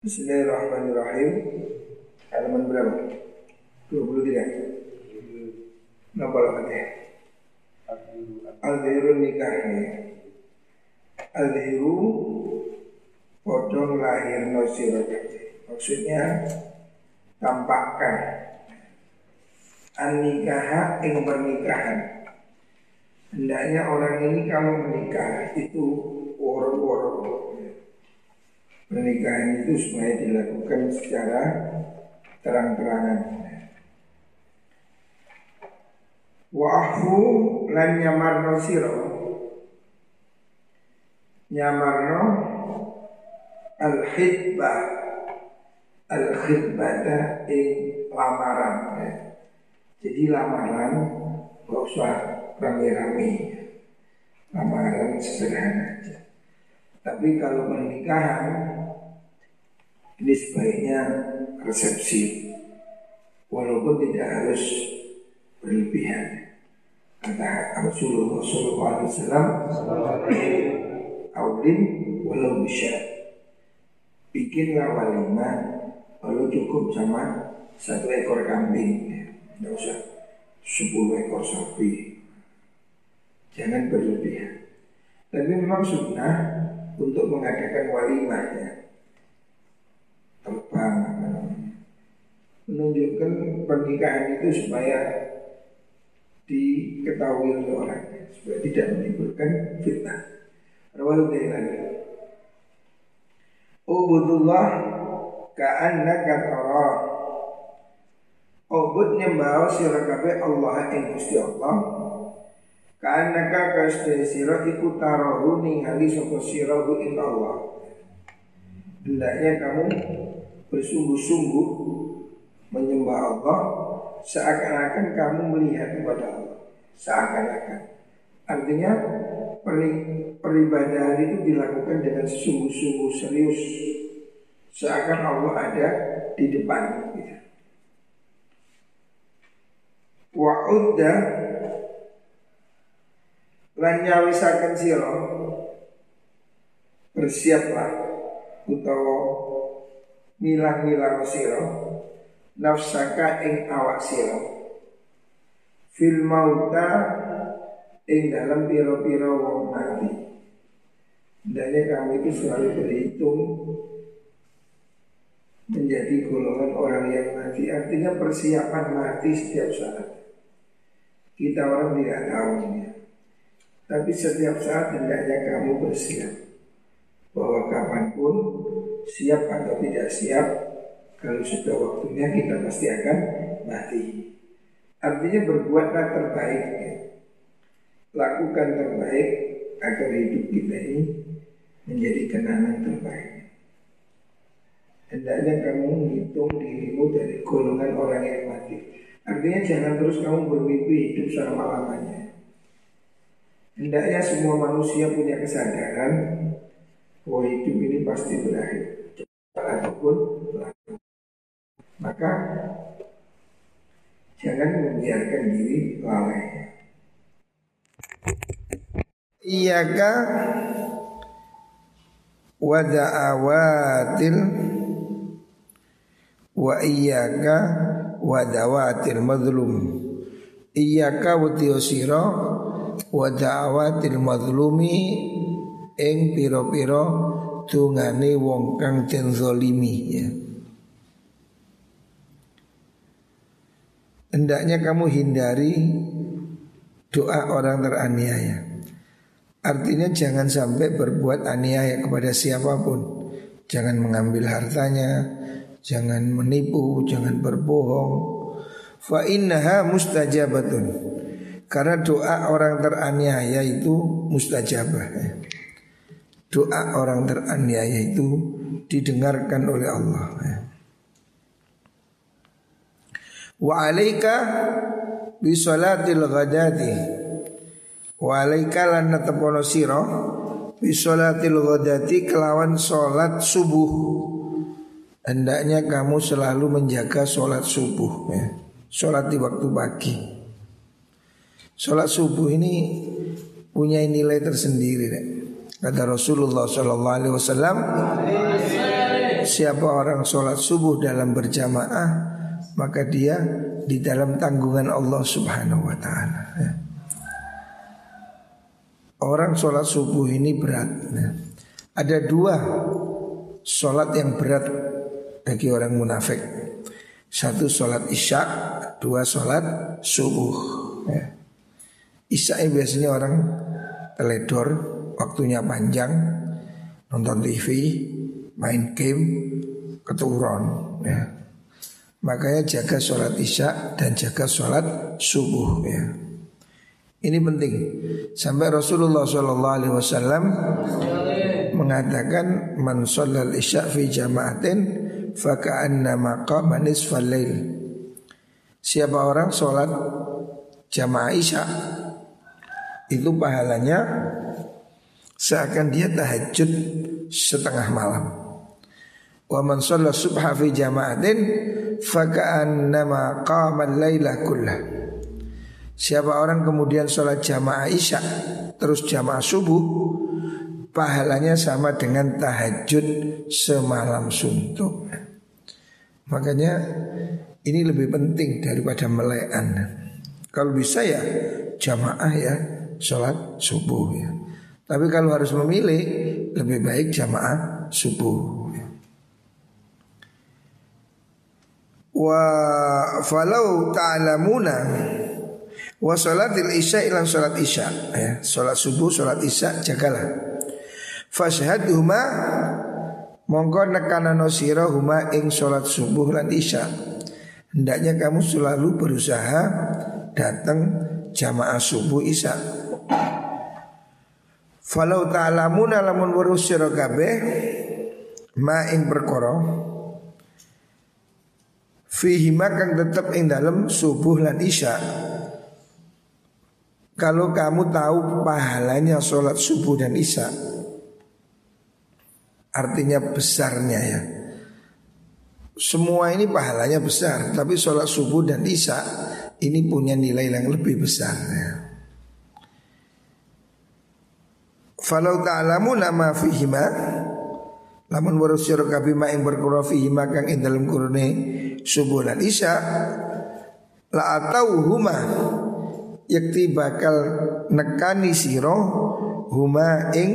Bismillahirrahmanirrahim. Halaman berapa? 23. Napa lagi? Al-Dhiru nikah Al-Dhiru Podong lahir no Maksudnya Tampakkan An-nikaha ing pernikahan Hendaknya orang ini kalau menikah Itu woro-woro Pernikahan itu supaya dilakukan secara terang-terangan. Wa'afu lan nyamarno siro Nyamarno Al-khidbah. Al-khidbah ing lamaran ya. Jadi lamaran Gak usah rame-rame. Lamaran sederhana aja. Tapi kalau pernikahan Ini sebaiknya resepsi. Walaupun tidak harus berlebihan. Kata Rasulullah SAW Aulin walau bisa. Bikinlah walimah Walau cukup sama satu ekor kambing. Tidak usah sepuluh ekor sapi. Jangan berlebihan. Tapi memang sunnah Untuk mengadakan walimah ya terbang menunjukkan pernikahan itu supaya diketahui oleh orang supaya tidak menimbulkan fitnah. Rawal lagi. Ubudullah ka'annaka tara. Ubud nyembah sira kabeh Allah ing Gusti Allah. Ka'annaka kastene sira iku tarahu ningali sapa sira ing Allah. Hendaknya kamu bersungguh-sungguh menyembah Allah. Seakan-akan kamu melihat kepada Allah. Seakan-akan. Artinya peribadahan itu dilakukan dengan sungguh-sungguh serius. Seakan Allah ada di depan gitu. Wa'udda lan nyawisaken bersiaplah utawa milang-milang sira nafsaka ing awak sira. Fil mauta ing dalam piro-piro wong mati. Hendaknya kamu itu selalu berhitung menjadi golongan orang yang mati. Artinya persiapan mati setiap saat. Kita orang tidak tahu ya. tapi setiap saat hendaknya kamu bersiap siap atau tidak siap kalau sudah waktunya kita pasti akan mati. Artinya berbuatlah terbaik ya. Lakukan terbaik agar hidup kita ini menjadi kenangan terbaik. Hendaknya kamu menghitung dirimu dari golongan orang yang mati. Artinya jangan terus kamu bermimpi hidup selama-lamanya. Hendaknya semua manusia punya kesadaran bahwa hidup ini pasti berakhir ataupun maka jangan membiarkan diri lalai. Iyaka wada'awatil wa iyaka wadawatil madlum iyaka wadiosiro wada'awatil madlumi ing piro-piro tungane wong kang den zalimi ya. Hendaknya kamu hindari doa orang teraniaya. Artinya jangan sampai berbuat aniaya kepada siapa pun. Jangan mengambil hartanya, jangan menipu, jangan berbohong. Fa innaha mustajabatun. Karena doa orang teraniaya itu mustajabah. Ya doa orang teraniaya itu didengarkan oleh Allah. Wa alaika bi salatil ghadati. Wa alaika lan natapono sira bi salatil ghadati kelawan salat subuh. Hendaknya kamu selalu menjaga sholat subuh ya. Sholat di waktu pagi Sholat subuh ini punya nilai tersendiri ya. Kata Rasulullah Sallallahu Alaihi Wasallam, siapa orang sholat subuh dalam berjamaah maka dia di dalam tanggungan Allah Subhanahu wa taala. Orang sholat subuh ini berat. Ada dua sholat yang berat bagi orang munafik Satu sholat isya, dua sholat subuh ya. Isya biasanya orang teledor, waktunya panjang, nonton TV, main game, keturun ya. Makanya jaga sholat isya dan jaga sholat subuh ya. Ini penting. Sampai Rasulullah Shallallahu Alaihi Wasallam mengatakan man sholal isya fi jamaatin faka'anna maqama nisfal lail. Siapa orang sholat jamaah isya itu pahalanya seakan dia tahajud setengah malam. Wa man shalla subha fi jama'atin faka'annama qama al-laila kullah. Siapa orang kemudian sholat jamaah isya terus jamaah subuh pahalanya sama dengan tahajud semalam suntuk. Makanya ini lebih penting daripada melekan. Kalau bisa ya jamaah ya sholat subuh ya. Tapi kalau harus memilih lebih baik jamaah subuh. Wa falau ta'lamuna wa salatil isya ilan salat isya ya, salat subuh salat isya jagalah. Fashhadhuma monggo nekanono sira huma ing salat subuh lan isya. Hendaknya kamu selalu berusaha datang jamaah subuh isya. Falau ta'lamuna lamun weruh sira kabeh ma ing perkara fihi kang tetep ing dalam subuh lan isya kalau kamu tahu pahalanya sholat subuh dan isya Artinya besarnya ya Semua ini pahalanya besar Tapi sholat subuh dan isya Ini punya nilai yang lebih besar ya. Falau ta'lamu nama fihima Lamun warus kabi ma ing berkura fihima kang ing kurune subuh dan isya La atau huma Yakti bakal nekani siro Huma ing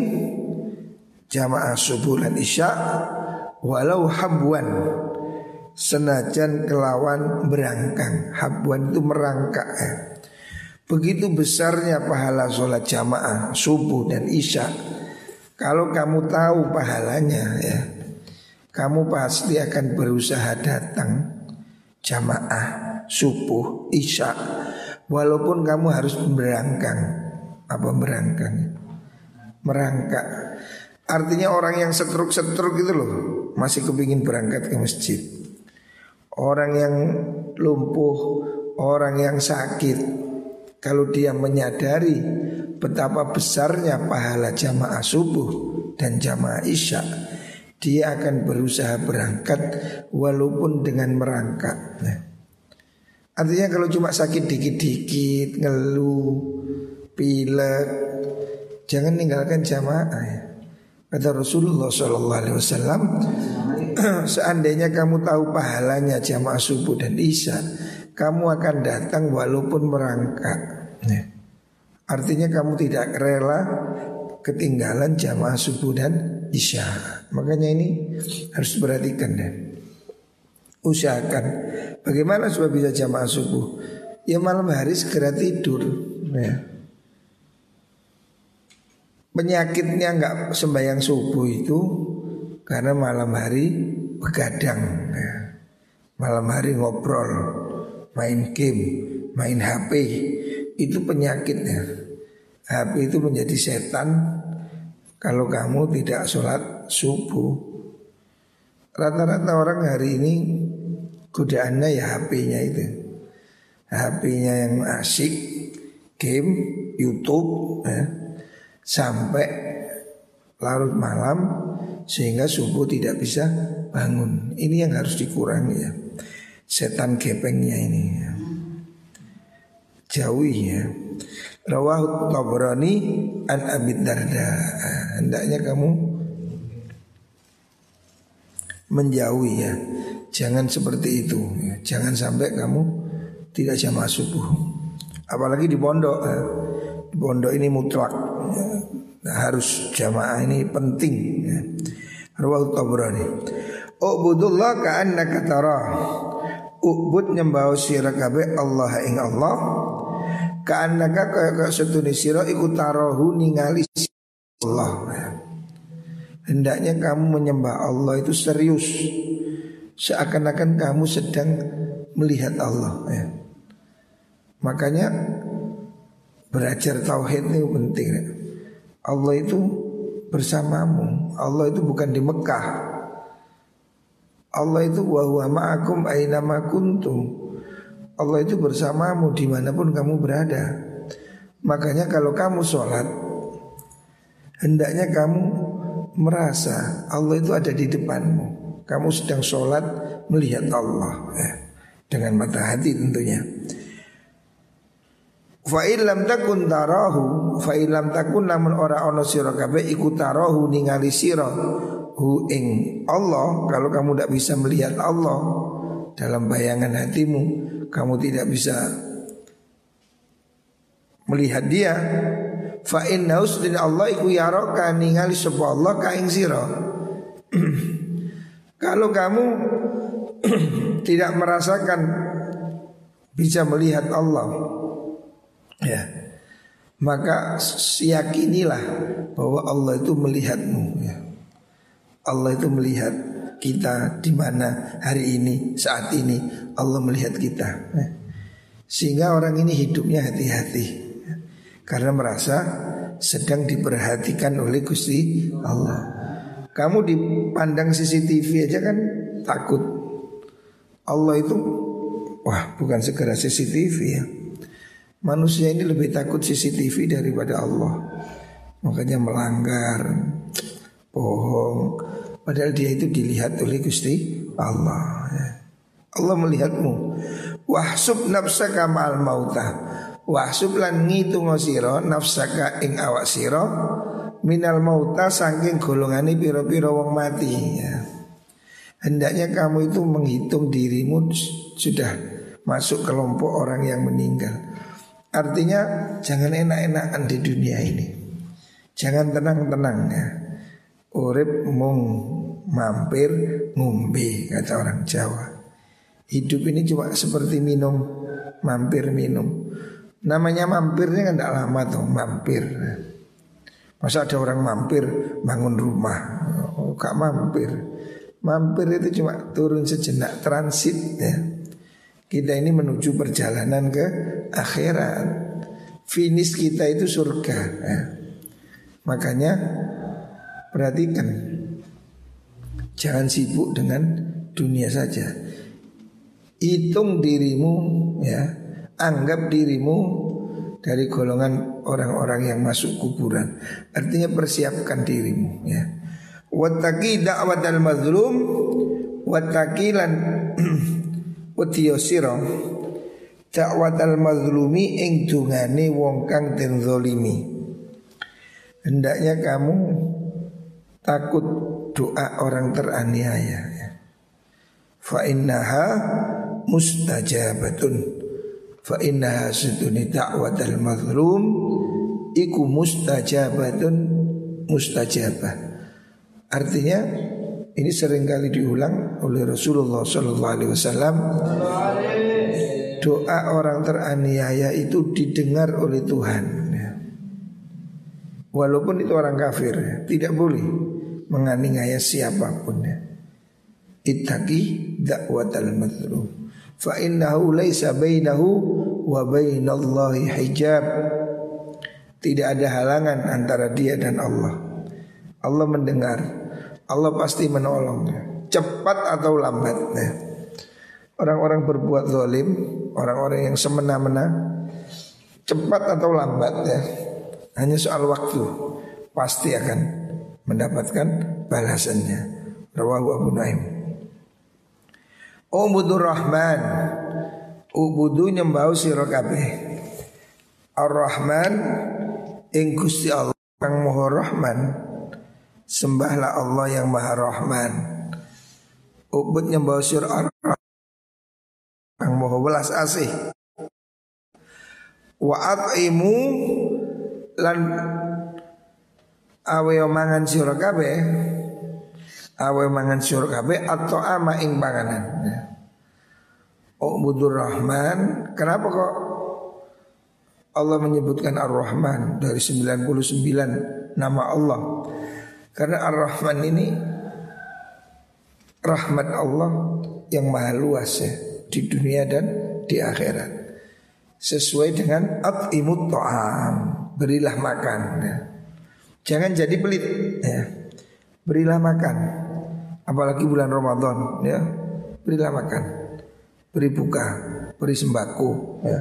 jamaah subuh dan isya Walau habwan Senajan kelawan berangkang Habwan itu merangkak ya. Begitu besarnya pahala sholat jamaah subuh dan isya Kalau kamu tahu pahalanya ya Kamu pasti akan berusaha datang jamaah subuh isya. Walaupun kamu harus berangkang Apa berangkang? Merangkak. Artinya orang yang setruk-setruk gitu loh Masih kepingin berangkat ke masjid. Orang yang lumpuh Orang yang sakit kalau dia menyadari betapa besarnya pahala jamaah subuh dan jamaah isya, dia akan berusaha berangkat walaupun dengan merangkak. Nah, artinya kalau cuma sakit dikit-dikit, ngeluh, pilek, jangan tinggalkan jamaah. Ya. Kata Rasulullah SAW, seandainya kamu tahu pahalanya jamaah subuh dan isya, kamu akan datang walaupun merangkak. Ya. Artinya kamu tidak rela ketinggalan jamaah subuh dan isya. Makanya ini harus perhatikan deh. Usahakan bagaimana supaya bisa jamaah subuh. Ya malam hari segera tidur. Ya. Penyakitnya nggak sembahyang subuh itu karena malam hari begadang. Ya. Malam hari ngobrol main game, main HP itu penyakitnya. HP itu menjadi setan kalau kamu tidak sholat subuh. Rata-rata orang hari ini godaannya ya HP-nya itu. HP-nya yang asik, game, YouTube, ya, sampai larut malam sehingga subuh tidak bisa bangun. Ini yang harus dikurangi ya setan gepengnya ini ya. Jauhi ya. Rawahut Tabrani an Abid Darda. Hendaknya kamu menjauhi ya. Jangan seperti itu. Ya. Jangan sampai kamu tidak jamaah subuh. Apalagi di pondok. Ya. Di pondok ini mutlak. Ya. Nah, harus jamaah ini penting. Ya. Rawat Tabrani. Ubudullah ka'annaka tarah. Ubud nyembah sira kabeh Allah ing Allah. Ka'annaka kaya kaya setune sira iku tarahu ningali Allah. Ya. Hendaknya kamu menyembah Allah itu serius Seakan-akan kamu sedang melihat Allah ya. Makanya belajar tauhid itu penting ya. Allah itu bersamamu Allah itu bukan di Mekah Allah itu wa ma'akum aina kuntum Allah itu bersamamu di mana pun kamu berada Makanya kalau kamu sholat Hendaknya kamu merasa Allah itu ada di depanmu. Kamu sedang sholat melihat Allah ya. dengan mata hati tentunya. Fa'ilam takun tarahu Fa'ilam takun namun ora ono kabeh iku tarahu ningali sira hu ing Allah kalau kamu tidak bisa melihat Allah dalam bayangan hatimu kamu tidak bisa melihat dia Fa inna usdin Allah iku yaraka ningali sapa Allah ka ing sira. Kalau kamu tidak merasakan bisa melihat Allah ya maka yakinilah bahwa Allah itu melihatmu ya. Allah itu melihat kita di mana hari ini saat ini Allah melihat kita sehingga orang ini hidupnya hati-hati karena merasa sedang diperhatikan oleh Gusti Allah. Kamu dipandang CCTV aja kan takut. Allah itu wah bukan segera CCTV ya. Manusia ini lebih takut CCTV daripada Allah. Makanya melanggar, bohong. Padahal dia itu dilihat oleh Gusti Allah. Allah melihatmu. Wahsub nafsaka ma'al mautah Wahsub lan ngitung sira nafsaka ing awak sira minal mauta saking golongane pira-pira wong mati ya. Hendaknya kamu itu menghitung dirimu sudah masuk kelompok orang yang meninggal. Artinya jangan enak-enakan di dunia ini. Jangan tenang-tenang ya. Urip mung mampir ngumbi kata orang Jawa. Hidup ini cuma seperti minum mampir minum. Namanya mampirnya kan tidak lama tuh mampir. Masa ada orang mampir bangun rumah, oh, gak mampir. Mampir itu cuma turun sejenak transit ya. Kita ini menuju perjalanan ke akhirat. Finish kita itu surga. Ya. Makanya perhatikan, jangan sibuk dengan dunia saja. Hitung dirimu ya anggap dirimu dari golongan orang-orang yang masuk kuburan. Artinya persiapkan dirimu ya. Wattaqi da'watal mazlum wattaqilan utiyosira da'watal mazlumi ing dungane wong kang den zalimi. Hendaknya kamu takut doa orang teraniaya ya. Fa innaha mustajabatun fa inna hasuduni da'watal mazlum iku mustajabatun mustajabah. Artinya ini sering kali diulang oleh Rasulullah sallallahu alaihi wasallam. Doa orang teraniaya itu didengar oleh Tuhan. Walaupun itu orang kafir, tidak boleh menganiaya siapa pun. Ittaqi da'watal mazlum fa innahu laisa bainahu wa bainallahi hijab. Tidak ada halangan antara dia dan Allah. Allah mendengar. Allah pasti menolongnya. Cepat atau lambat. Ya. Orang-orang berbuat zalim, orang-orang yang semena-mena, cepat atau lambat ya. Hanya soal waktu. Pasti akan mendapatkan balasannya. Rawahu Abu Naim. Ubudur Rahman. Ubudu nyembau sira kabeh. Ar-Rahman ing Gusti Allah kang Maha Rahman Sembahlah Allah yang Maha Rahman. Ubud bawa syur orang Yang mau belas asih. Wa at'imu Lan Awe mangan syur kabe Awe mangan syur kabe Atau ama ing panganan ya. Ubudur Rahman Kenapa kok Allah menyebutkan Ar-Rahman dari 99 nama Allah. Karena Ar-Rahman ini rahmat Allah yang maha luas ya di dunia dan di akhirat. Sesuai dengan at'imut ta'am, berilah makan ya. Jangan jadi pelit ya. Berilah makan. Apalagi bulan Ramadan ya. Berilah makan. Beri buka, beri sembako ya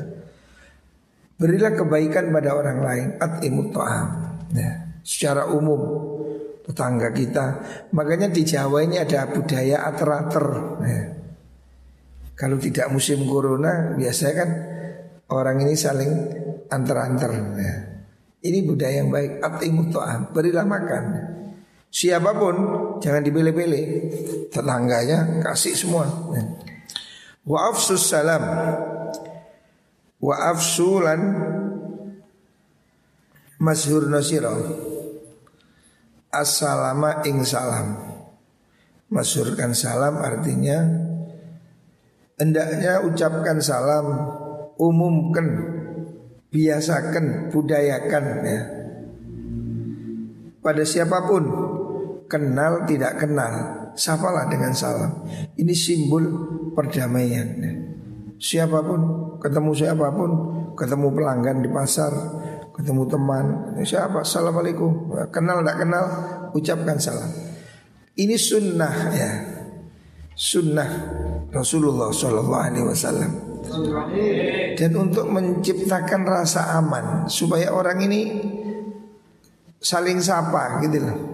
Berilah kebaikan pada orang lain At'imut ta'am ya, Secara umum Tetangga kita Makanya di Jawa ini ada budaya ater-ater ya. Kalau tidak musim corona Biasanya kan Orang ini saling antar-antar ya. Ini budaya yang baik At'imut ta'am Berilah makan Siapa pun Jangan dipilih-pilih. Tetangganya kasih semua. Ya. Wa'afsus salam. Wa afsulan masyhur nasira assalama ing salam. Masyhurkan salam artinya hendaknya ucapkan salam umumkan biasakan budayakan ya. Pada siapa pun kenal tidak kenal sapalah dengan salam ini simbol perdamaian. Siapa pun, ketemu siapa pun, ketemu pelanggan di pasar, ketemu teman, siapa? Assalamualaikum. Kenal tidak kenal, ucapkan salam. Ini sunnah ya, sunnah Rasulullah Wasallam. Dan untuk menciptakan rasa aman supaya orang ini saling sapa gitu loh.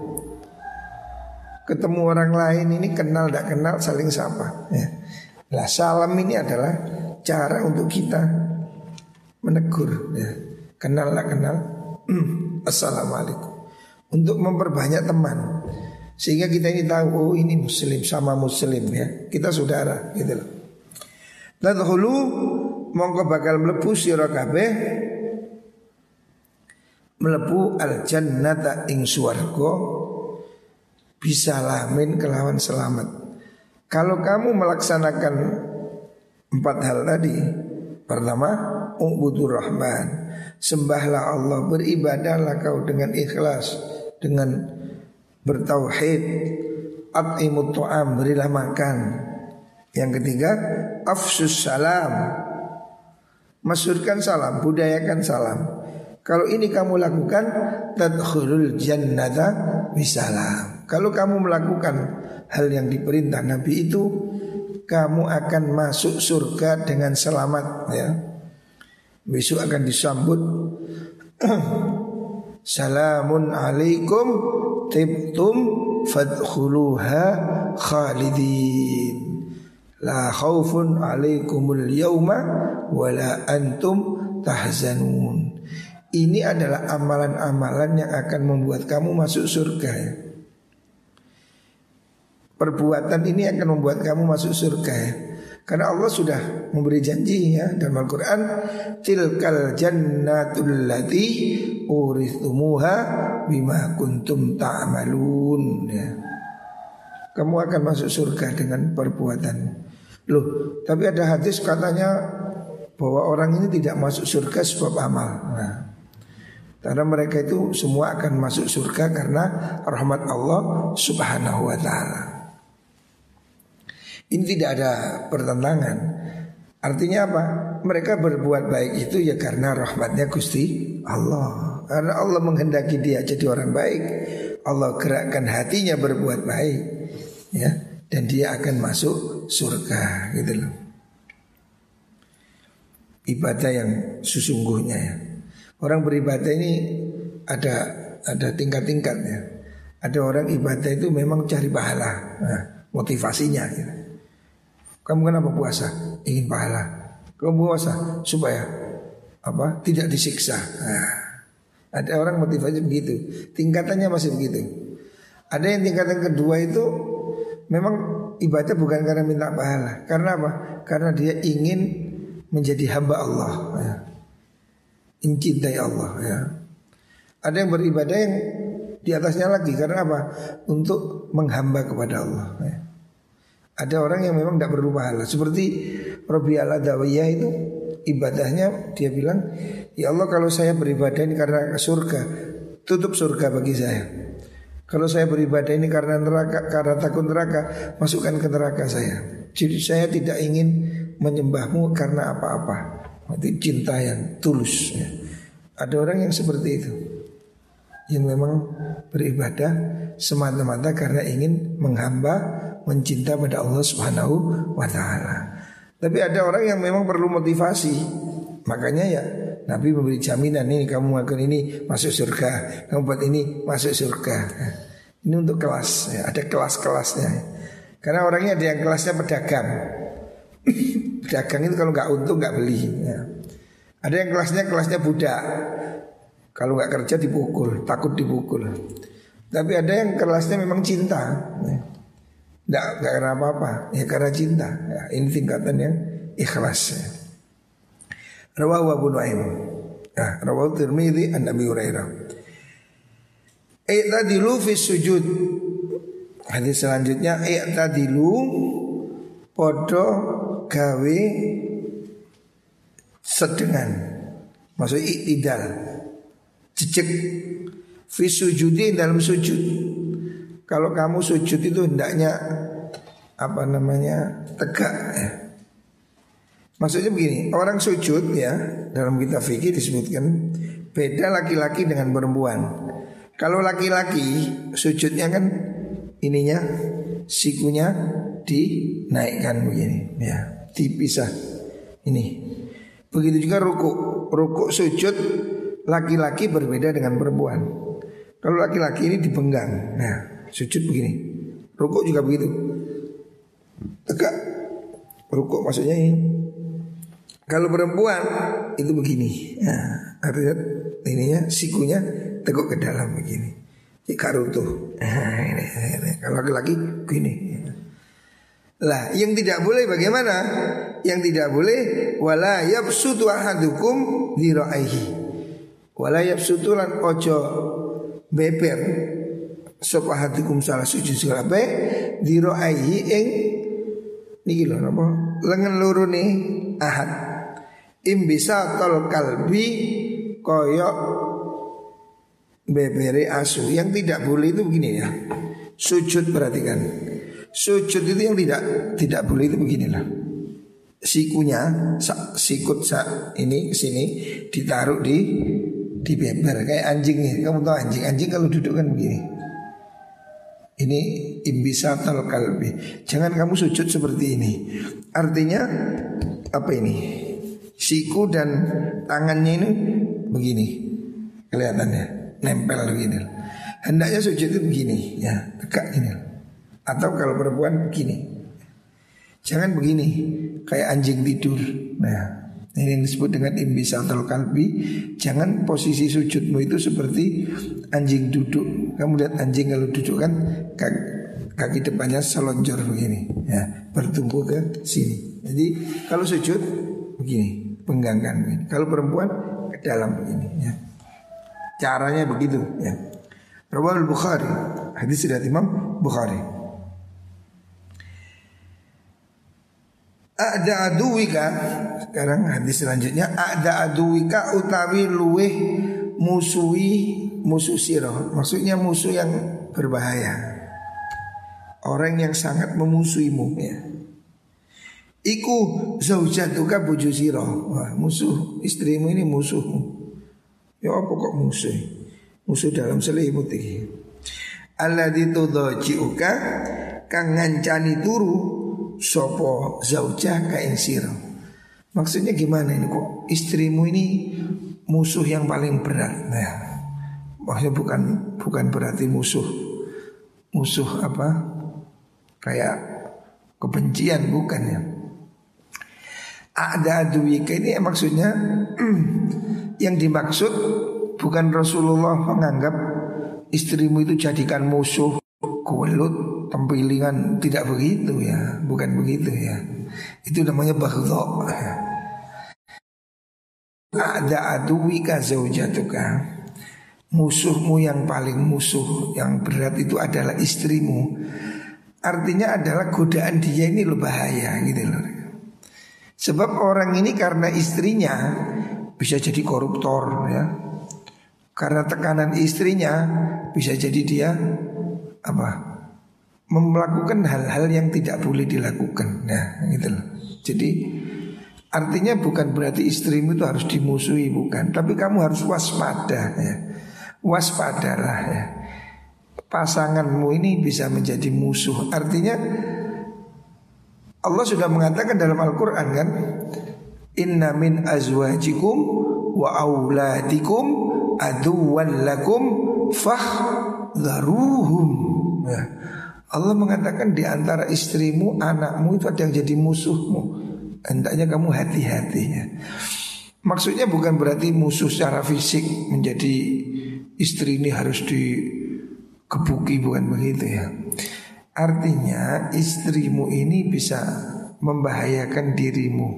Ketemu orang lain ini kenal tidak kenal saling sapa. Ya. Nah salam ini adalah cara untuk kita menegur ya. Kenal lah kenal Assalamualaikum Untuk memperbanyak teman Sehingga kita ini tahu oh ini muslim sama muslim ya Kita saudara gitu loh Tadkhulu mongko bakal melebu sira kabeh melebu al jannata ing swarga bisa lamin kelawan selamat kalau kamu melaksanakan empat hal tadi, pertama, ubudur rahman, sembahlah Allah, beribadahlah kau dengan ikhlas, dengan bertauhid, at'imut tu'am, berilah makan. Yang ketiga, afsus salam, masurkan salam, budayakan salam. Kalau ini kamu lakukan, tadkhulul jannata bisalam. Kalau kamu melakukan hal yang diperintah Nabi itu kamu akan masuk surga dengan selamat ya. Besok akan disambut Salamun alaikum tibtum fadkhuluha khalidin La khaufun alaikumul yawma wala antum tahzanun Ini adalah amalan-amalan yang akan membuat kamu masuk surga ya. Perbuatan ini akan membuat kamu masuk surga ya. Karena Allah sudah memberi janji ya dalam Al-Quran Tilkal jannatul lati urithumuha bima kuntum ta'amalun ya. Kamu akan masuk surga dengan perbuatan Loh tapi ada hadis katanya bahwa orang ini tidak masuk surga sebab amal Nah karena mereka itu semua akan masuk surga karena rahmat Allah subhanahu wa ta'ala ini tidak ada pertentangan. Artinya apa? Mereka berbuat baik itu ya karena rahmatnya Gusti Allah. Karena Allah menghendaki dia jadi orang baik. Allah gerakkan hatinya berbuat baik. Ya, dan dia akan masuk surga gitu loh. Ibadah yang sesungguhnya ya. Orang beribadah ini ada ada tingkat-tingkatnya. Ada orang ibadah itu memang cari pahala, nah, motivasinya gitu. Kamu kenapa puasa? Ingin pahala. Kamu puasa supaya apa? Tidak disiksa. Nah, ada orang motivasi begitu. Tingkatannya masih begitu. Ada yang tingkatan kedua itu memang ibadah bukan karena minta pahala. Karena apa? Karena dia ingin menjadi hamba Allah. Ya. Mencintai Allah. Ya. Ada yang beribadah yang di atasnya lagi karena apa? Untuk menghamba kepada Allah. Ya. Ada orang yang memang tidak perlu pahala. Seperti Robi al Adawiyah itu ibadahnya dia bilang, ya Allah kalau saya beribadah ini karena surga, tutup surga bagi saya. Kalau saya beribadah ini karena neraka, karena takut neraka, masukkan ke neraka saya. Jadi saya tidak ingin menyembahmu karena apa-apa. Itu cinta yang tulus. Ya. Ada orang yang seperti itu, yang memang beribadah semata-mata karena ingin menghamba, mencinta pada Allah Subhanahu wa Ta'ala. Tapi ada orang yang memang perlu motivasi, makanya ya Nabi memberi jaminan ini kamu melakukan ini masuk surga, kamu buat ini masuk surga. Ini untuk kelas, ya, ada kelas-kelasnya. Karena orangnya ada yang kelasnya pedagang. pedagang itu kalau nggak untung nggak beli. Ya. Ada yang kelasnya kelasnya budak. Kalau nggak kerja dipukul, takut dipukul. Tapi ada yang kelasnya memang cinta. Ya. Nggak, karena apa-apa, ya karena cinta. Ya, ini tingkatan yang ikhlas. Ya. Rawahu Abu Nuaim. Nah, rawahu Tirmidzi an Abi Hurairah. I'tadilu fi sujud. Hadis selanjutnya i'tadilu podo gawe sedengan. Maksud iktidal. Cecek fi sujudi dalam sujud. Kalau kamu sujud itu hendaknya apa namanya tegak ya. Maksudnya begini, orang sujud ya dalam kitab fikih disebutkan beda laki-laki dengan perempuan. Kalau laki-laki sujudnya kan ininya sikunya dinaikkan begini ya, dipisah. Ini. Begitu juga ruku. Ruku sujud laki-laki berbeda dengan perempuan. Kalau laki-laki ini dipenggang. Nah, sujud begini. Ruku juga begitu. Tegak. Ruku maksudnya ini kalau perempuan itu begini, ya, artinya ininya sikunya teguk ke dalam begini. Jika runtuh. Nah. Kalau laki-laki begini. Lah, yang tidak boleh bagaimana? Yang tidak boleh wala yabsutu ahadukum diraihi. Wala yabsutu lan ojo beber sapa ahadukum salah sujud sirabe diraihi ing niki lho napa? Lengan loro nih ahad. Imbisa tol kalbi koyok bebere asu. Yang tidak boleh itu begini ya. Sujud perhatikan. Sujud itu yang tidak tidak boleh itu beginilah sikunya sikut sa, ini sini ditaruh di di beber kayak anjing nih. Kamu tahu anjing? Anjing kalau duduk kan begini ini imbisa tol kalbi jangan kamu sujud seperti ini artinya apa ini siku dan tangannya ini begini kelihatannya nempel begini. Hendaknya sujud itu begini ya tegak gini. Atau kalau perempuan begini. Jangan begini kayak anjing tidur. Nah ini yang disebut dengan imbisatul kalbi. Jangan posisi sujudmu itu seperti anjing duduk. Kamu lihat anjing kalau duduk kan kaki, kaki depannya selonjor begini, ya bertumbuh ke sini. Jadi kalau sujud begini pengganggan. Kalau perempuan ke dalam begini ya. Caranya begitu ya. Rawal Bukhari, hadis dari Imam Bukhari. Ada aduwika Sekarang hadis selanjutnya Ada aduwika utawi luweh Musuhi Musuh sirah Maksudnya musuh yang berbahaya Orang yang sangat memusuhimu ya Iku zaujatuka bojo sira. Wah, musuh istrimu ini musuhmu. Ya apa kok musuh? Musuh dalam selimut iki. Alladzi tudhajiuka kang ngancani turu sapa zaujah ka ing sira. Maksudnya gimana ini kok istrimu ini musuh yang paling berat. Nah, maksudnya bukan bukan berarti musuh musuh apa? Kayak kebencian bukan ya ada aduwika ini maksudnya yang dimaksud bukan Rasulullah menganggap istrimu itu jadikan musuh kulut tempilingan tidak begitu ya, bukan begitu ya. Itu namanya baghdha. Ada aduwika zaujatuka. Musuhmu yang paling musuh Yang berat itu adalah istrimu. Artinya adalah godaan dia ini lo bahaya gitu loh. Sebab orang ini karena istrinya Bisa jadi koruptor ya. Karena tekanan istrinya Bisa jadi dia Apa Melakukan hal-hal yang tidak boleh dilakukan Ya gitu loh Jadi Artinya bukan berarti istrimu itu harus dimusuhi bukan, tapi kamu harus waspada ya. Waspadalah ya. Pasanganmu ini bisa menjadi musuh. Artinya Allah sudah mengatakan dalam Al-Qur'an kan, "Inna min azwajikum wa auladikum aduwwan lakum fahdharuhum." Ya. Allah mengatakan di antara istrimu, anakmu itu ada yang jadi musuhmu hendaknya kamu hati-hati ya. Maksudnya bukan berarti musuh secara fisik menjadi istri ini harus dikebuki bukan begitu ya. Artinya istrimu ini bisa membahayakan dirimu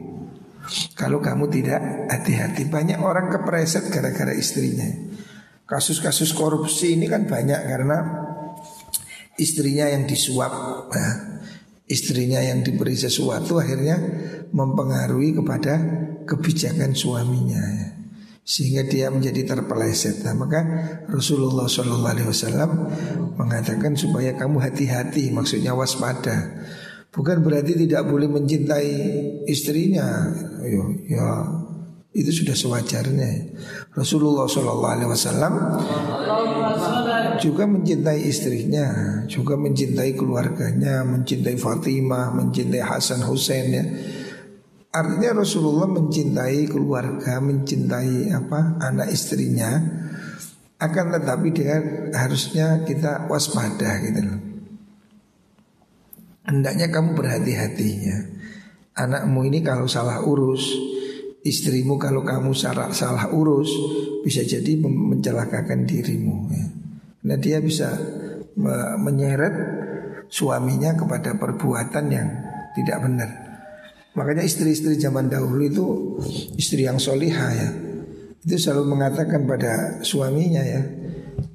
kalau kamu tidak hati-hati. Banyak orang kepreset gara-gara istrinya. Kasus-kasus korupsi ini kan banyak karena istrinya yang disuap. Nah, istrinya yang diberi sesuatu akhirnya mempengaruhi kepada kebijakan suaminya ya. sehingga dia menjadi terpeleset. Nah, maka Rasulullah SAW mengatakan supaya kamu hati-hati, maksudnya waspada. Bukan berarti tidak boleh mencintai istrinya. Ya itu sudah sewajarnya. Rasulullah SAW juga mencintai istrinya, juga mencintai keluarganya, mencintai Fatimah, mencintai Hasan Hussein ya. Artinya Rasulullah mencintai keluarga, mencintai apa anak istrinya. Akan tetapi dengan harusnya kita waspada gitu loh. Hendaknya kamu berhati-hati ya. Anakmu ini kalau salah urus, istrimu kalau kamu salah, salah urus, bisa jadi mencelakakan dirimu ya. Nah dia bisa menyeret suaminya kepada perbuatan yang tidak benar. Makanya istri-istri zaman dahulu itu istri yang solihah ya. Itu selalu mengatakan pada suaminya ya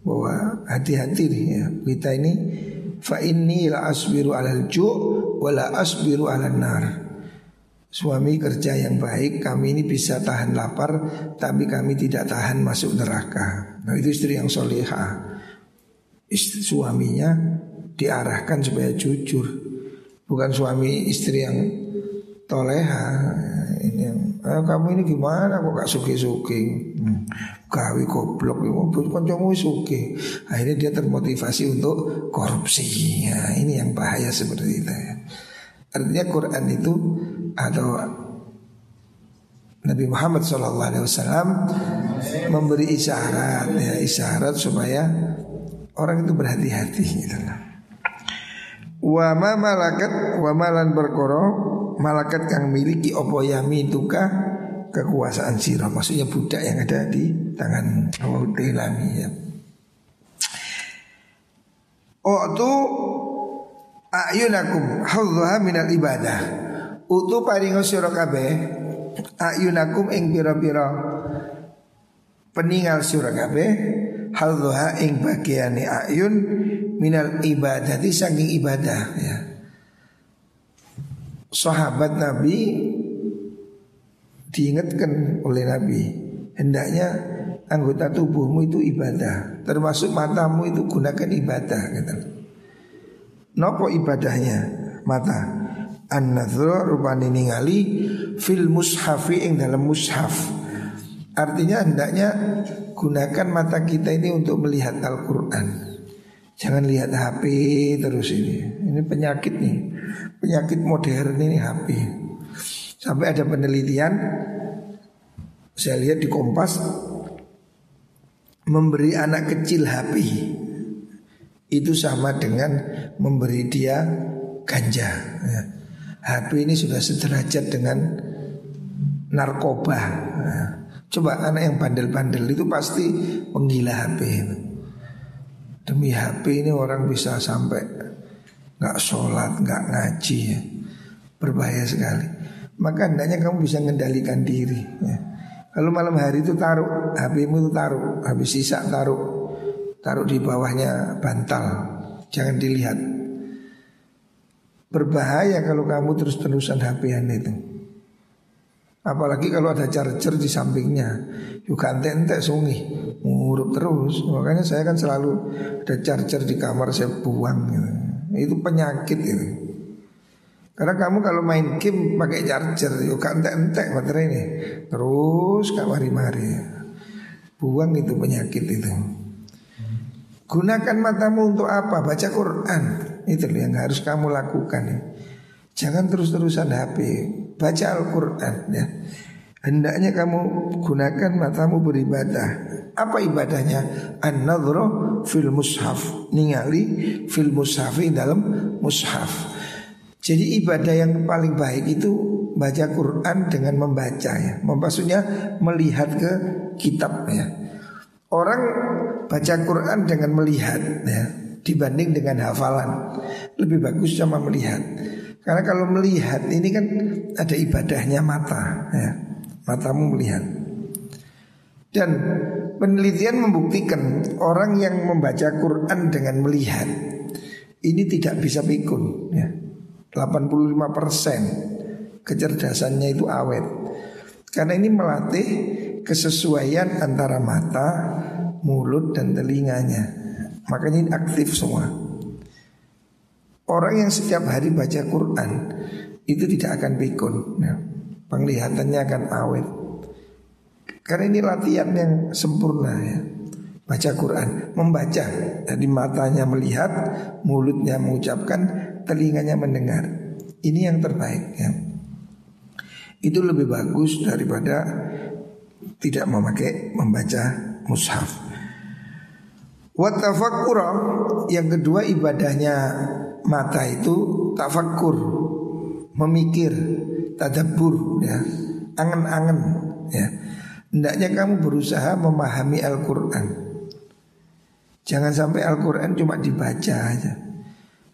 bahwa hati-hati nih ya kita ini fa inni la asbiru alal ju' wa la asbiru alal nar. Suami kerja yang baik, kami ini bisa tahan lapar, tapi kami tidak tahan masuk neraka. Nah itu istri yang solihah istri suaminya diarahkan supaya jujur bukan suami istri yang toleha ini yang eh, kamu ini gimana kok gak suki suki hmm. gawe goblok bukan cuma suki akhirnya dia termotivasi untuk korupsi ya, ini yang bahaya seperti itu ya. artinya Quran itu atau Nabi Muhammad SAW memberi isyarat ya isyarat supaya orang itu berhati-hati gitu Wa ma malakat wa malan berkoro malakat yang miliki opo yami tuka kekuasaan sirah maksudnya budak yang ada di tangan Awautilami ya. Oh tu ayunakum hadzha minal ibadah. Utu paringo sira kabeh ayunakum ing pira-pira peninggal sira kabeh hadha ing bagiane ayun minal ibadati saking ibadah ya. Sahabat Nabi diingatkan oleh Nabi hendaknya anggota tubuhmu itu ibadah termasuk matamu itu gunakan ibadah gitu. Nopo ibadahnya mata an-nadhra rupane ningali fil mushafi ing dalam mushaf. Artinya hendaknya gunakan mata kita ini untuk melihat Al-Quran. Jangan lihat HP terus ini. Ini penyakit nih. Penyakit modern ini HP Sampai ada penelitian Saya lihat di Kompas Memberi anak kecil HP Itu sama dengan memberi dia ganja ya. HP ini sudah sederajat dengan narkoba ya. Coba anak yang bandel-bandel itu pasti penggila HP itu. Demi HP ini orang bisa sampai nggak sholat, nggak ngaji ya. Berbahaya sekali. Maka hendaknya kamu bisa mengendalikan diri ya. Kalau malam hari itu taruh HP-mu itu taruh, habis sisa taruh, taruh di bawahnya bantal, jangan dilihat. Berbahaya kalau kamu terus-terusan HP-an itu. Apalagi kalau ada charger di sampingnya. Juga ente-ente sungi. Ngurup terus. Makanya saya kan selalu ada charger di kamar saya buang gitu. Itu penyakit itu. Karena kamu kalau main game pakai charger Juga ente-ente baterai ini. Terus gak mari-mari. Buang itu penyakit itu. Gunakan matamu untuk apa? Baca Quran Itu yang harus kamu lakukan ya. Jangan terus-terusan HP Baca Al-Quran ya. Hendaknya kamu gunakan matamu beribadah. Apa ibadahnya? An-nadhra fil mushaf. Ningali fil mushafi dalam mushaf. Jadi ibadah yang paling baik itu Baca Quran dengan membaca ya. Maksudnya melihat ke kitab ya. Orang baca Quran dengan melihat ya Dibanding dengan hafalan. Lebih bagus sama melihat. Karena kalau melihat ini kan ada ibadahnya mata ya. Matamu melihat. Dan penelitian membuktikan Orang yang membaca Quran dengan melihat Ini tidak bisa pikun ya. 85% kecerdasannya itu awet. Karena ini melatih kesesuaian antara mata, mulut dan telinganya Makanya ini aktif semua Orang yang setiap hari baca Quran itu tidak akan pikun, ya. penglihatannya akan awet. Karena ini latihan yang sempurna ya. Baca Quran, membaca. Jadi matanya melihat, mulutnya mengucapkan, telinganya mendengar. Ini yang terbaik ya. Itu lebih bagus daripada tidak memakai membaca mushaf. Watafakura yang kedua ibadahnya mata itu tafakur, memikir, tadabur, ya, angen-angen, ya. Hendaknya kamu berusaha memahami Al-Quran. Jangan sampai Al-Quran cuma dibaca aja.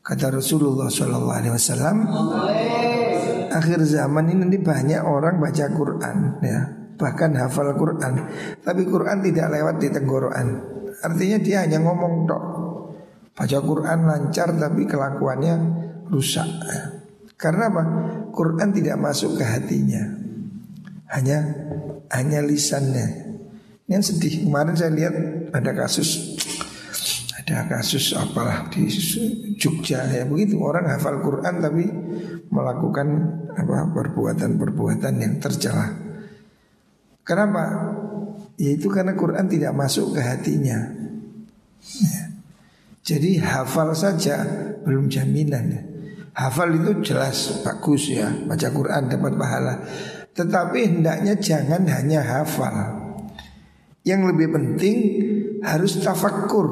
Kata Rasulullah Wasallam, akhir zaman ini nanti banyak orang baca Quran, ya, bahkan hafal Quran, tapi Quran tidak lewat di tenggorokan. Artinya dia hanya ngomong tok, Baca Quran lancar tapi kelakuannya rusak. Karena apa? Quran tidak masuk ke hatinya. Hanya hanya lisannya. Yang sedih kemarin saya lihat ada kasus ada kasus apalah di Jogja ya begitu orang hafal Quran tapi melakukan apa perbuatan-perbuatan yang tercela. Kenapa? Yaitu karena Quran tidak masuk ke hatinya. Ya. Jadi hafal saja belum jaminan ya. Hafal itu jelas bagus ya, baca Quran dapat pahala. Tetapi hendaknya jangan hanya hafal. Yang lebih penting harus tafakkur,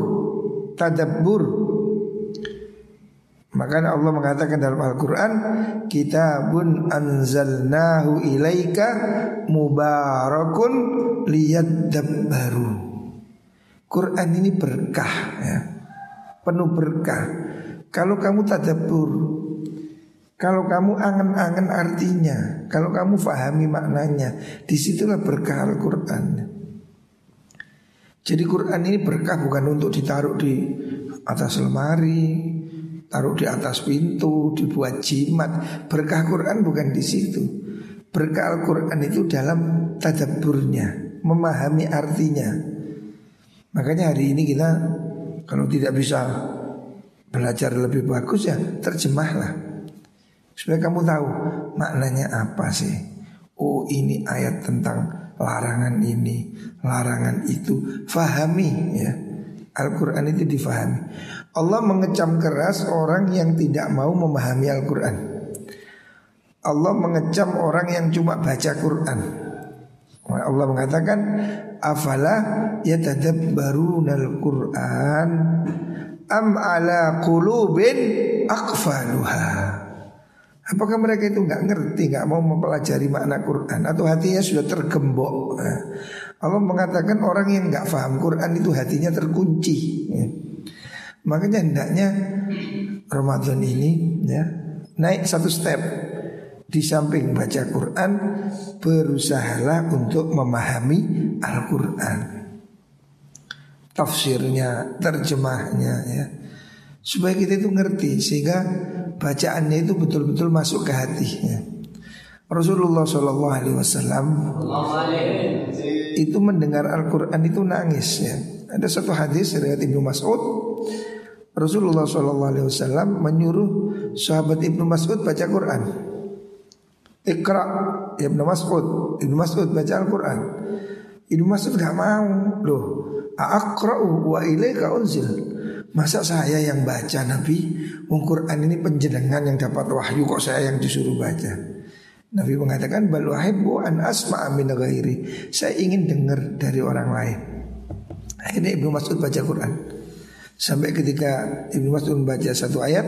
tadabbur. Maka Allah mengatakan dalam Al-Quran Kitabun anzalnahu ilaika mubarakun liyadabbaru Quran ini berkah ya penuh berkah. Kalau kamu tadabur, kalau kamu angen-angen artinya, kalau kamu fahami maknanya, di situlah berkah Al-Quran. Jadi Quran ini berkah bukan untuk ditaruh di atas lemari, taruh di atas pintu, dibuat jimat. Berkah Quran bukan di situ. Berkah Al-Quran itu dalam tadaburnya, memahami artinya. Makanya hari ini kita kalau tidak bisa belajar lebih bagus ya terjemahlah supaya kamu tahu maknanya apa sih. Oh ini ayat tentang larangan ini, larangan itu. Fahami ya. Al-Quran itu difahami. Allah mengecam keras orang yang tidak mau memahami Al-Quran. Allah mengecam orang yang cuma baca Quran. Allah mengatakan afala yatadabbarunal Qur'an am ala qulubin aqfaluha Apakah mereka itu nggak ngerti, nggak mau mempelajari makna Quran atau hatinya sudah tergembok? Nah, Allah mengatakan orang yang nggak paham Quran itu hatinya terkunci. Ya. Makanya hendaknya Ramadan ini ya naik satu step di samping baca Quran berusahalah untuk memahami Al-Quran tafsirnya terjemahnya ya supaya kita itu ngerti sehingga bacaannya itu betul-betul masuk ke hati ya. Rasulullah Shallallahu Alaihi Wasallam itu mendengar Al-Quran itu nangis ya. Ada satu hadis dari Ibnu Mas'ud Rasulullah SAW menyuruh sahabat Ibnu Mas'ud baca Quran. Iqra Ibnu Mas'ud, Ibnu Mas'ud baca Al-Quran. Ibnu Mas'ud gak mau loh. Aqra'u wa ilaika unzil. Masa saya yang baca Nabi Wong Quran ini penjenengan yang dapat wahyu Kok saya yang disuruh baca Nabi mengatakan Bal wahibbu an asma'a min ghairi Saya ingin dengar dari orang lain Akhirnya Ibnu Mas'ud baca Quran Sampai ketika Ibnu Mas'ud membaca satu ayat,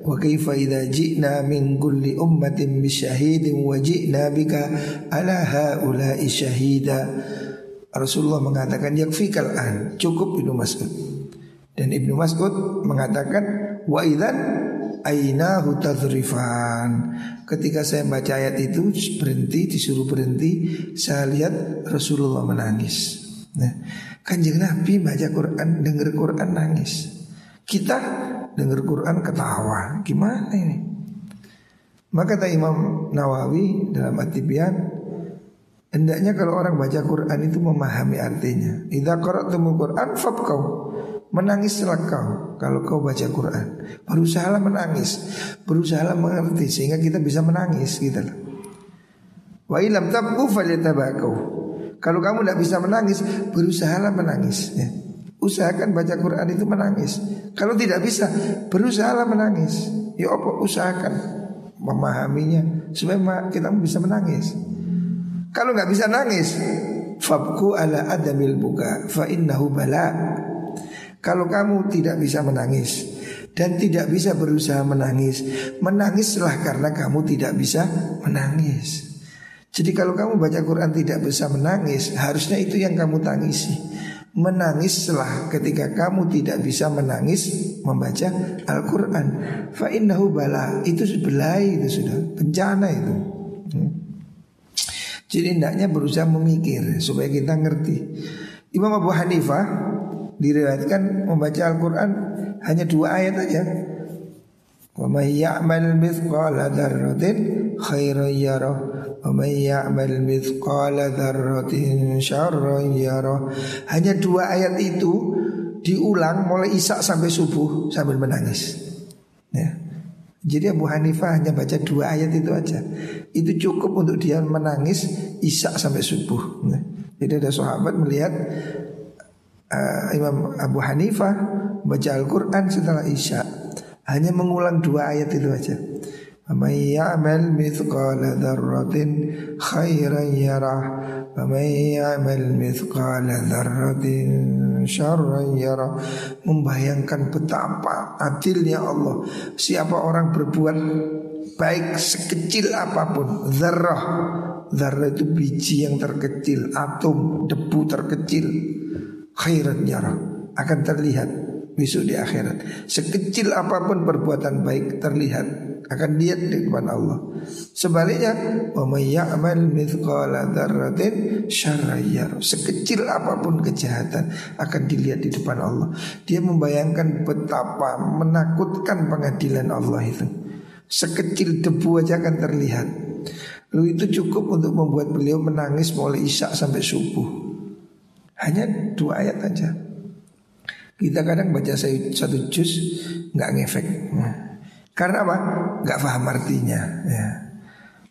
wa kaifa idza ji'na min kulli ummatin bisyahidin wa ji'na bika ala haula'i syahida. Rasulullah mengatakan yakfikal an, cukup Ibnu Mas'ud. Dan Ibnu Mas'ud mengatakan wa idzan ainahu tadrifan. Ketika saya baca ayat itu berhenti disuruh berhenti, saya lihat Rasulullah menangis. Nah, Kanjeng Nabi baca Quran, dengar Quran nangis. Kita dengar Quran ketawa. Gimana ini? Maka kata Imam Nawawi dalam Atibian Hendaknya kalau orang baca Quran itu memahami artinya Idza qara'tumul Quran fabkau Menangislah kau kalau kau baca Quran Berusahalah menangis Berusahalah mengerti sehingga kita bisa menangis gitu Wa ilam tabku falyatabakau kalau kamu tidak bisa menangis, berusahalah menangis. Ya. Usahakan baca Quran itu menangis. Kalau tidak bisa, berusahalah menangis. Ya apa? Usahakan memahaminya supaya kita bisa menangis. Kalau nggak bisa nangis, fabku ala adamil buka fa innahu bala. Kalau kamu tidak bisa menangis dan tidak bisa berusaha menangis, menangislah karena kamu tidak bisa menangis. Jadi kalau kamu baca Quran tidak bisa menangis, harusnya itu yang kamu tangisi. Menangislah ketika kamu tidak bisa menangis membaca Al-Quran. Fa innahu bala itu belai itu sudah bencana itu. Hmm. Jadi hendaknya berusaha memikir supaya kita ngerti. Imam Abu Hanifah diriwayatkan membaca Al-Quran hanya dua ayat aja. Wa may ya'mal mithqala dzarratin khairan yarah ومن يعمل مثقال ذرة شرا يره Hanya dua ayat itu diulang mulai isak sampai subuh sambil menangis. Ya. Jadi Abu Hanifah hanya baca dua ayat itu aja. Itu cukup untuk dia menangis isak sampai subuh. Ya. Jadi ada sahabat melihat uh, Imam Abu Hanifah baca Al-Quran setelah isya. Hanya mengulang dua ayat itu aja. فمن يعمل مثقال ذرة خيرا يره ومن يعمل مثقال ذرة شرا يره membayangkan betapa adilnya Allah siapa orang berbuat baik sekecil apapun zarrah zarrah itu biji yang terkecil atom debu terkecil khairan yarah akan terlihat besok di akhirat sekecil apapun perbuatan baik terlihat akan lihat di depan Allah. Sebaliknya, wa mithqala Sekecil apa pun kejahatan akan dilihat di depan Allah. Dia membayangkan betapa menakutkan pengadilan Allah itu. Sekecil debu aja akan terlihat. Lalu itu cukup untuk membuat beliau menangis mulai isya sampai subuh. Hanya dua ayat aja. Kita kadang baca satu juz nggak ngefek. Nah. Karena apa? Gak paham artinya ya.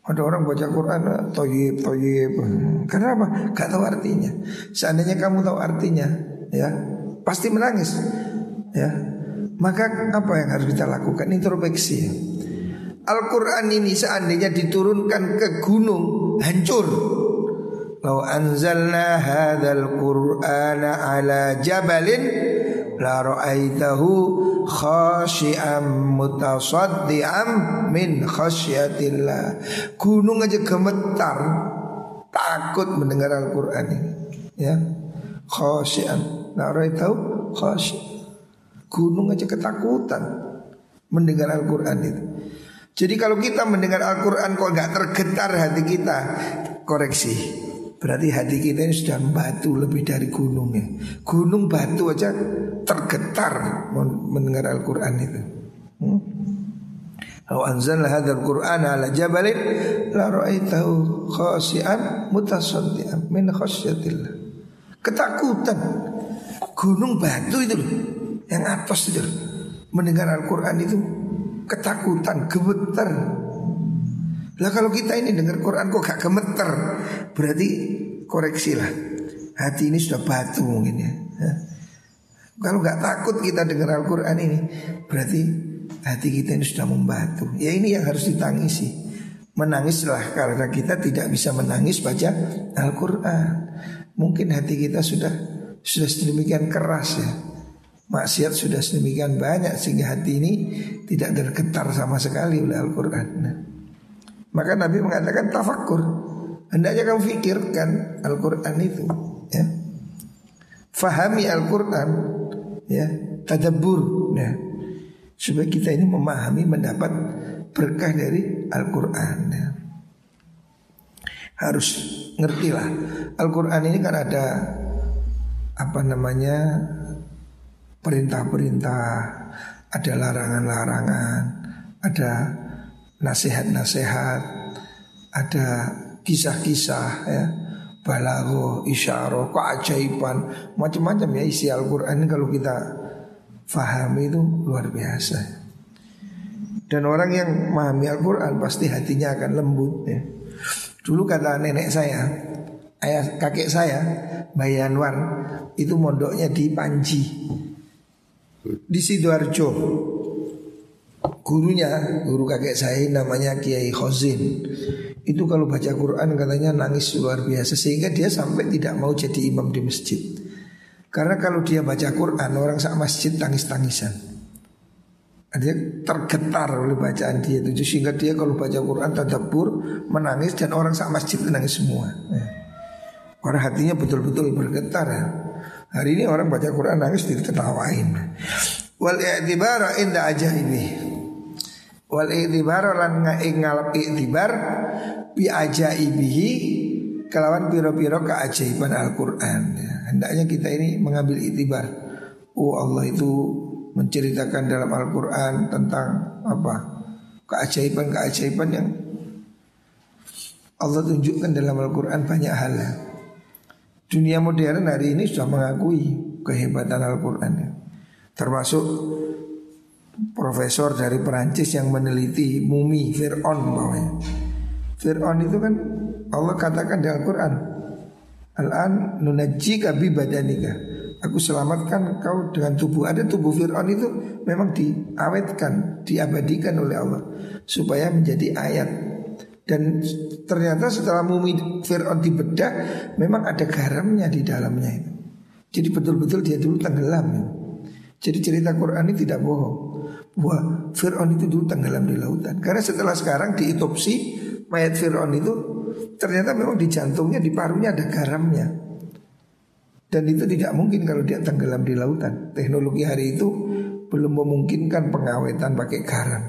Ada orang baca Quran toyib toyib Karena apa? Gak tahu artinya Seandainya kamu tahu artinya ya Pasti menangis ya Maka apa yang harus kita lakukan? Introspeksi. Al-Quran ini seandainya diturunkan ke gunung Hancur Lau anzalna hadal Qur'ana ala jabalin La ra'aitahu khasyi'am mutasaddi'am min khasyatillah. Gunung aja gemetar takut mendengar Al-Qur'an ini. Ya. Khasyi'an. Nah, orang tahu khasyi. Gunung aja ketakutan mendengar Al-Quran itu. Jadi kalau kita mendengar Al-Quran kok nggak tergetar hati kita, koreksi. Berarti hati kita ini sudah batu lebih dari gunungnya. Gunung batu aja tergetar mendengar Al-Quran itu. Hmm? Kalau anzalna hadzal Qur'ana ala jabalin la ra'aitahu khasi'an mutasaddian min khasyatillah. Ketakutan gunung batu itu loh yang atas itu loh. mendengar Al-Qur'an itu ketakutan, gemeter. Lah kalau kita ini dengar Quran kok gak gemeter, berarti koreksilah. Hati ini sudah batu mungkin ya. Kalau gak takut kita dengar Al-Quran ini, berarti hati kita ini sudah membatu. Ya ini yang harus ditangisi. Menangislah karena kita tidak bisa menangis baca Al-Quran. Mungkin hati kita sudah sudah sedemikian keras ya. Maksiat sudah sedemikian banyak sehingga hati ini tidak tergetar sama sekali oleh Al-Quran. Nah, maka Nabi mengatakan tafakur. Hendaknya kamu fikirkan Al-Quran itu. Ya. Fahami Al-Quran. Ya, tadabur. Ya supaya kita ini memahami mendapat berkah dari Al-Quran ya. Harus ngertilah Al-Quran ini kan ada Apa namanya Perintah-perintah Ada larangan-larangan Ada nasihat-nasihat Ada kisah-kisah ya Balago, isyarah, keajaiban Macam-macam ya isi Al-Quran kalau kita fahami itu luar biasa. Dan orang yang memahami Al-Quran pasti hatinya akan lembut ya. Dulu kata nenek saya, ayah kakek saya, Bayanwar itu mondoknya di Panji, di sidoarjo. Gurunya, guru kakek saya namanya Kiai Khozin. Itu kalau baca Quran katanya nangis luar biasa sehingga dia sampai tidak mau jadi imam di masjid. Karena kalau dia baca Quran orang sak masjid tangis-tangisan. Dia tergetar oleh bacaan dia itu sehingga dia kalau baca Quran tadabbur menangis dan orang sak masjid menangis semua. Karena hatinya betul-betul bergetar. Hari ini orang baca Quran nangis diketawain. Wal i'tibara inda ajaibi. Wal i'tibara lan ngalap i'tibar bi ajaibihi kelawan piro-piro keajaiban Al-Quran. Ya hendaknya kita ini mengambil itibar. Oh Allah itu menceritakan dalam Al-Quran tentang apa keajaiban-keajaiban yang Allah tunjukkan dalam Al-Quran banyak hal. Dunia modern hari ini sudah mengakui kehebatan Al-Quran. Termasuk profesor dari Perancis yang meneliti mumi Fir'aun bawahnya. Fir'aun itu kan Allah katakan di Al-Quran Al-an nunajjika bi badanika. Aku selamatkan kau dengan tubuh. Ada tubuh Fir'aun itu memang diawetkan, diabadikan oleh Allah supaya menjadi ayat. Dan ternyata setelah mumi Fir'aun dibedah memang ada garamnya di dalamnya itu. Jadi betul-betul dia dulu tenggelam. Jadi cerita Quran ini tidak bohong. Bahwa Fir'aun itu dulu tenggelam di lautan. Karena setelah sekarang diitopsi mayat Fir'aun itu ternyata memang di jantungnya, di parunya ada garamnya. Dan itu tidak mungkin kalau dia tenggelam di lautan. Teknologi hari itu belum memungkinkan pengawetan pakai garam.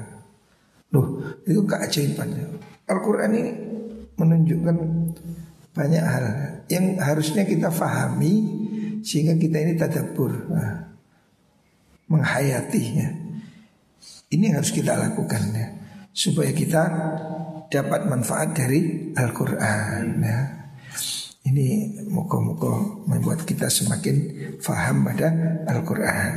Loh, itu keajaibannya. Al-Quran ini menunjukkan banyak hal yang harusnya kita fahami sehingga kita ini tadabur, nah, menghayatinya. Ini harus kita lakukan ya, supaya kita dapat manfaat dari Al-Quran ya. Ini moga-moga membuat kita semakin faham pada Al-Quran